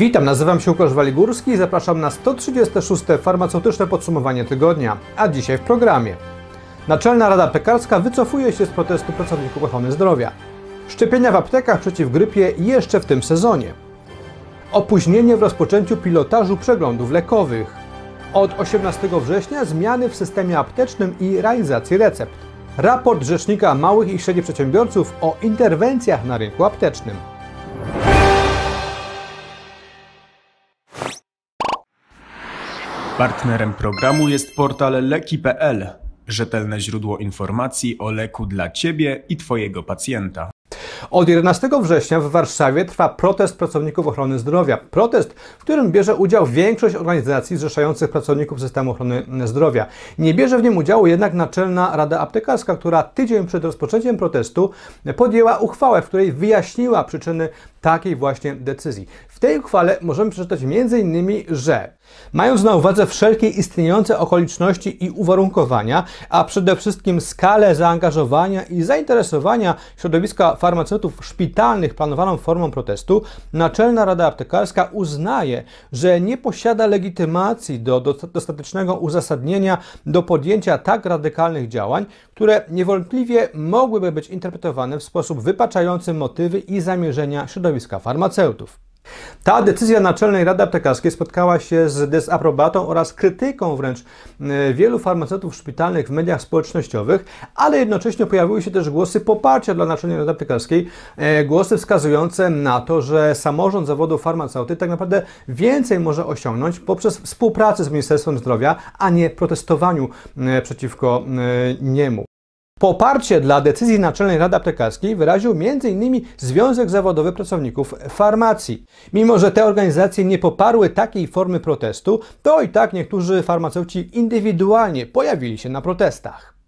Witam, nazywam się Łukasz Waligórski i zapraszam na 136. farmaceutyczne podsumowanie tygodnia, a dzisiaj w programie. Naczelna Rada Pekarska wycofuje się z protestu pracowników ochrony zdrowia. Szczepienia w aptekach przeciw grypie jeszcze w tym sezonie. Opóźnienie w rozpoczęciu pilotażu przeglądów lekowych. Od 18 września zmiany w systemie aptecznym i realizacji recept. Raport Rzecznika Małych i Średnich Przedsiębiorców o interwencjach na rynku aptecznym. Partnerem programu jest portal leki.pl, rzetelne źródło informacji o leku dla Ciebie i Twojego pacjenta. Od 11 września w Warszawie trwa protest pracowników ochrony zdrowia. Protest, w którym bierze udział większość organizacji zrzeszających pracowników systemu ochrony zdrowia. Nie bierze w nim udziału jednak Naczelna Rada Aptekarska, która tydzień przed rozpoczęciem protestu podjęła uchwałę, w której wyjaśniła przyczyny takiej właśnie decyzji. W tej uchwale możemy przeczytać m.in., że mając na uwadze wszelkie istniejące okoliczności i uwarunkowania, a przede wszystkim skalę zaangażowania i zainteresowania środowiska farmaceutów szpitalnych planowaną formą protestu, Naczelna Rada Aptekarska uznaje, że nie posiada legitymacji do dostatecznego uzasadnienia do podjęcia tak radykalnych działań, które niewątpliwie mogłyby być interpretowane w sposób wypaczający motywy i zamierzenia środowiska farmaceutów. Ta decyzja Naczelnej Rady Aptekarskiej spotkała się z dezaprobatą oraz krytyką wręcz e, wielu farmaceutów szpitalnych w mediach społecznościowych, ale jednocześnie pojawiły się też głosy poparcia dla Naczelnej Rady Aptekarskiej, e, głosy wskazujące na to, że samorząd zawodu farmaceuty tak naprawdę więcej może osiągnąć poprzez współpracę z Ministerstwem Zdrowia, a nie protestowaniu e, przeciwko niemu. Poparcie dla decyzji Naczelnej Rady Aptekarskiej wyraził m.in. Związek Zawodowy Pracowników Farmacji. Mimo, że te organizacje nie poparły takiej formy protestu, to i tak niektórzy farmaceuci indywidualnie pojawili się na protestach.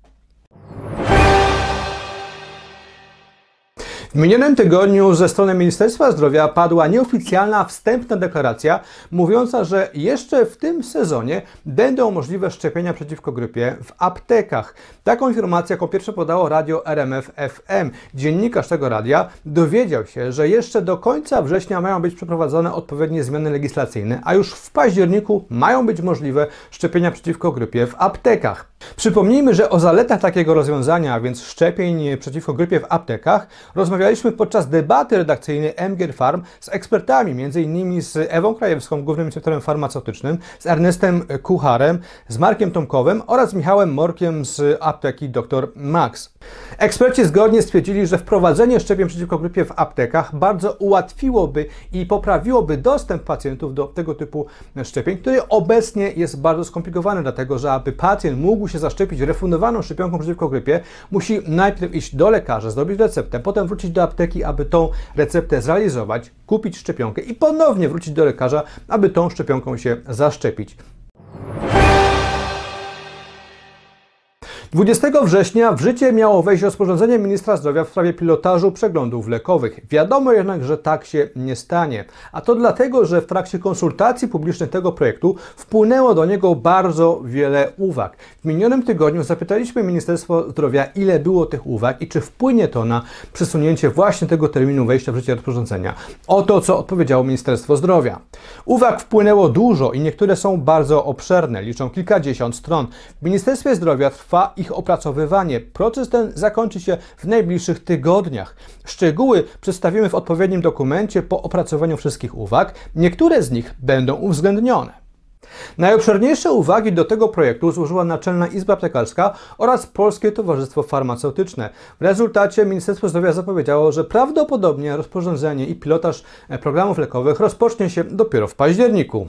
W minionym tygodniu ze strony Ministerstwa Zdrowia padła nieoficjalna wstępna deklaracja mówiąca, że jeszcze w tym sezonie będą możliwe szczepienia przeciwko grypie w aptekach. Taką informację jako pierwsze podało radio RMF FM. Dziennikarz tego radia dowiedział się, że jeszcze do końca września mają być przeprowadzone odpowiednie zmiany legislacyjne, a już w październiku mają być możliwe szczepienia przeciwko grypie w aptekach. Przypomnijmy, że o zaletach takiego rozwiązania, a więc szczepień przeciwko grypie w aptekach, rozmawialiśmy podczas debaty redakcyjnej MGR Farm z ekspertami, m.in. z Ewą Krajewską, głównym inspektorem farmaceutycznym, z Ernestem Kucharem, z Markiem Tomkowem oraz Michałem Morkiem z apteki Dr. Max. Eksperci zgodnie stwierdzili, że wprowadzenie szczepień przeciwko grypie w aptekach bardzo ułatwiłoby i poprawiłoby dostęp pacjentów do tego typu szczepień, który obecnie jest bardzo skomplikowany, dlatego że aby pacjent mógł się zaszczepić refundowaną szczepionką przeciwko grypie, musi najpierw iść do lekarza, zrobić receptę, potem wrócić do apteki, aby tą receptę zrealizować, kupić szczepionkę i ponownie wrócić do lekarza, aby tą szczepionką się zaszczepić. 20 września w życie miało wejść rozporządzenie ministra zdrowia w sprawie pilotażu przeglądów lekowych. Wiadomo jednak, że tak się nie stanie. A to dlatego, że w trakcie konsultacji publicznych tego projektu wpłynęło do niego bardzo wiele uwag. W minionym tygodniu zapytaliśmy Ministerstwo Zdrowia, ile było tych uwag i czy wpłynie to na przesunięcie właśnie tego terminu wejścia w życie rozporządzenia. Oto co odpowiedziało Ministerstwo Zdrowia. Uwag wpłynęło dużo i niektóre są bardzo obszerne, liczą kilkadziesiąt stron. W Ministerstwie Zdrowia trwa ich opracowywanie. Proces ten zakończy się w najbliższych tygodniach. Szczegóły przedstawimy w odpowiednim dokumencie po opracowaniu wszystkich uwag. Niektóre z nich będą uwzględnione. Najobszerniejsze uwagi do tego projektu złożyła Naczelna Izba Aptekarska oraz Polskie Towarzystwo Farmaceutyczne. W rezultacie Ministerstwo Zdrowia zapowiedziało, że prawdopodobnie rozporządzenie i pilotaż programów lekowych rozpocznie się dopiero w październiku.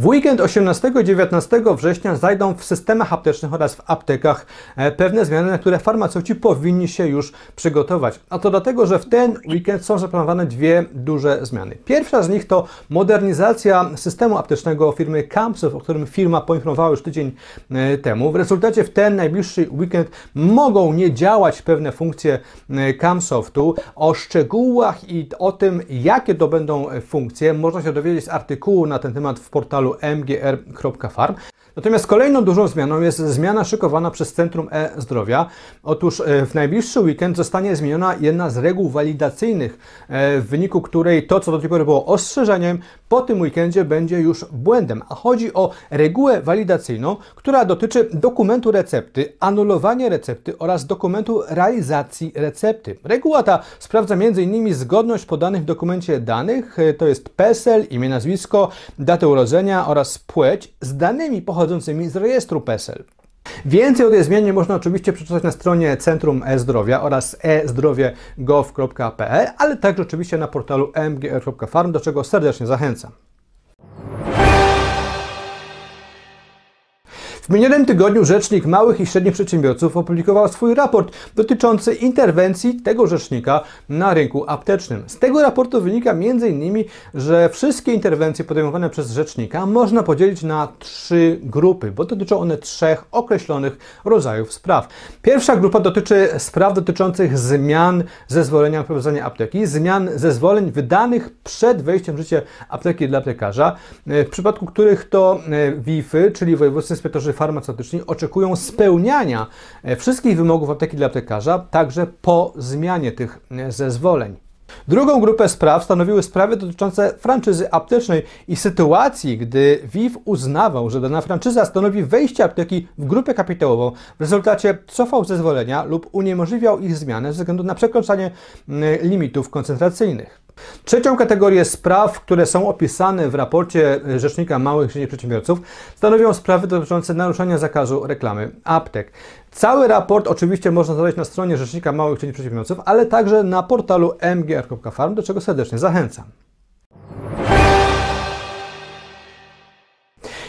W weekend 18 i 19 września zajdą w systemach aptecznych oraz w aptekach e, pewne zmiany, na które farmaceuci powinni się już przygotować. A to dlatego, że w ten weekend są zaplanowane dwie duże zmiany. Pierwsza z nich to modernizacja systemu aptecznego firmy Campsoft, o którym firma poinformowała już tydzień e, temu. W rezultacie w ten najbliższy weekend mogą nie działać pewne funkcje e, Campsoftu. O szczegółach i o tym, jakie to będą funkcje, można się dowiedzieć z artykułu na ten temat w portalu portalu mgr.farm. Natomiast kolejną dużą zmianą jest zmiana szykowana przez Centrum E-Zdrowia. Otóż e, w najbliższy weekend zostanie zmieniona jedna z reguł walidacyjnych, e, w wyniku której to, co do tej pory było ostrzeżeniem, po tym weekendzie będzie już błędem. A chodzi o regułę walidacyjną, która dotyczy dokumentu recepty, anulowania recepty oraz dokumentu realizacji recepty. Reguła ta sprawdza m.in. zgodność podanych w dokumencie danych, e, to jest PESEL, imię, nazwisko, datę urodzenia oraz płeć z danymi pochodzącymi z rejestru PESEL. Więcej o tej zmianie można oczywiście przeczytać na stronie Centrum E-Zdrowia oraz e-zdrowie.gov.pl, ale także oczywiście na portalu mgr.farm, do czego serdecznie zachęcam. W minionym tygodniu Rzecznik Małych i Średnich Przedsiębiorców opublikował swój raport dotyczący interwencji tego rzecznika na rynku aptecznym. Z tego raportu wynika m.in., że wszystkie interwencje podejmowane przez rzecznika można podzielić na trzy grupy, bo dotyczą one trzech określonych rodzajów spraw. Pierwsza grupa dotyczy spraw dotyczących zmian zezwolenia na prowadzenie apteki, zmian zezwoleń wydanych przed wejściem w życie apteki dla aptekarza, w przypadku których to WIF-y, czyli wojewódzcy inspektorzy farmaceutyczni oczekują spełniania e, wszystkich wymogów apteki dla aptekarza, także po zmianie tych e, zezwoleń. Drugą grupę spraw stanowiły sprawy dotyczące franczyzy aptecznej i sytuacji, gdy WIF uznawał, że dana franczyza stanowi wejście apteki w grupę kapitałową, w rezultacie cofał zezwolenia lub uniemożliwiał ich zmianę ze względu na przekroczenie limitów koncentracyjnych. Trzecią kategorię spraw, które są opisane w raporcie Rzecznika Małych i Średnich Przedsiębiorców, stanowią sprawy dotyczące naruszania zakazu reklamy aptek. Cały raport oczywiście można znaleźć na stronie Rzecznika Małych i Średnich Przedsiębiorców, ale także na portalu mgr.farm, do czego serdecznie zachęcam.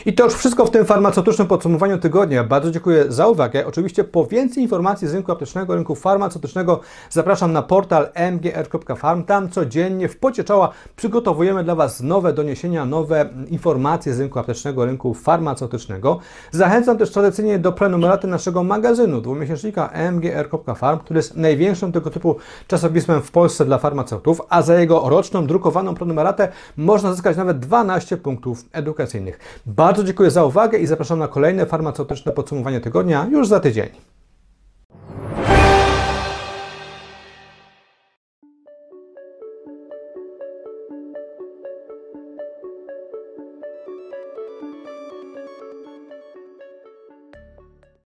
I to już wszystko w tym farmaceutycznym podsumowaniu tygodnia. Bardzo dziękuję za uwagę. Oczywiście po więcej informacji z rynku aptecznego, rynku farmaceutycznego zapraszam na portal mgr.farm. Tam codziennie w pocie czoła przygotowujemy dla Was nowe doniesienia, nowe informacje z rynku aptecznego, rynku farmaceutycznego. Zachęcam też tradycyjnie do prenumeraty naszego magazynu, dwumiesięcznika mgr.farm, który jest największym tego typu czasopismem w Polsce dla farmaceutów, a za jego roczną drukowaną prenumeratę można zyskać nawet 12 punktów edukacyjnych. Bardzo dziękuję za uwagę i zapraszam na kolejne farmaceutyczne podsumowanie tygodnia już za tydzień.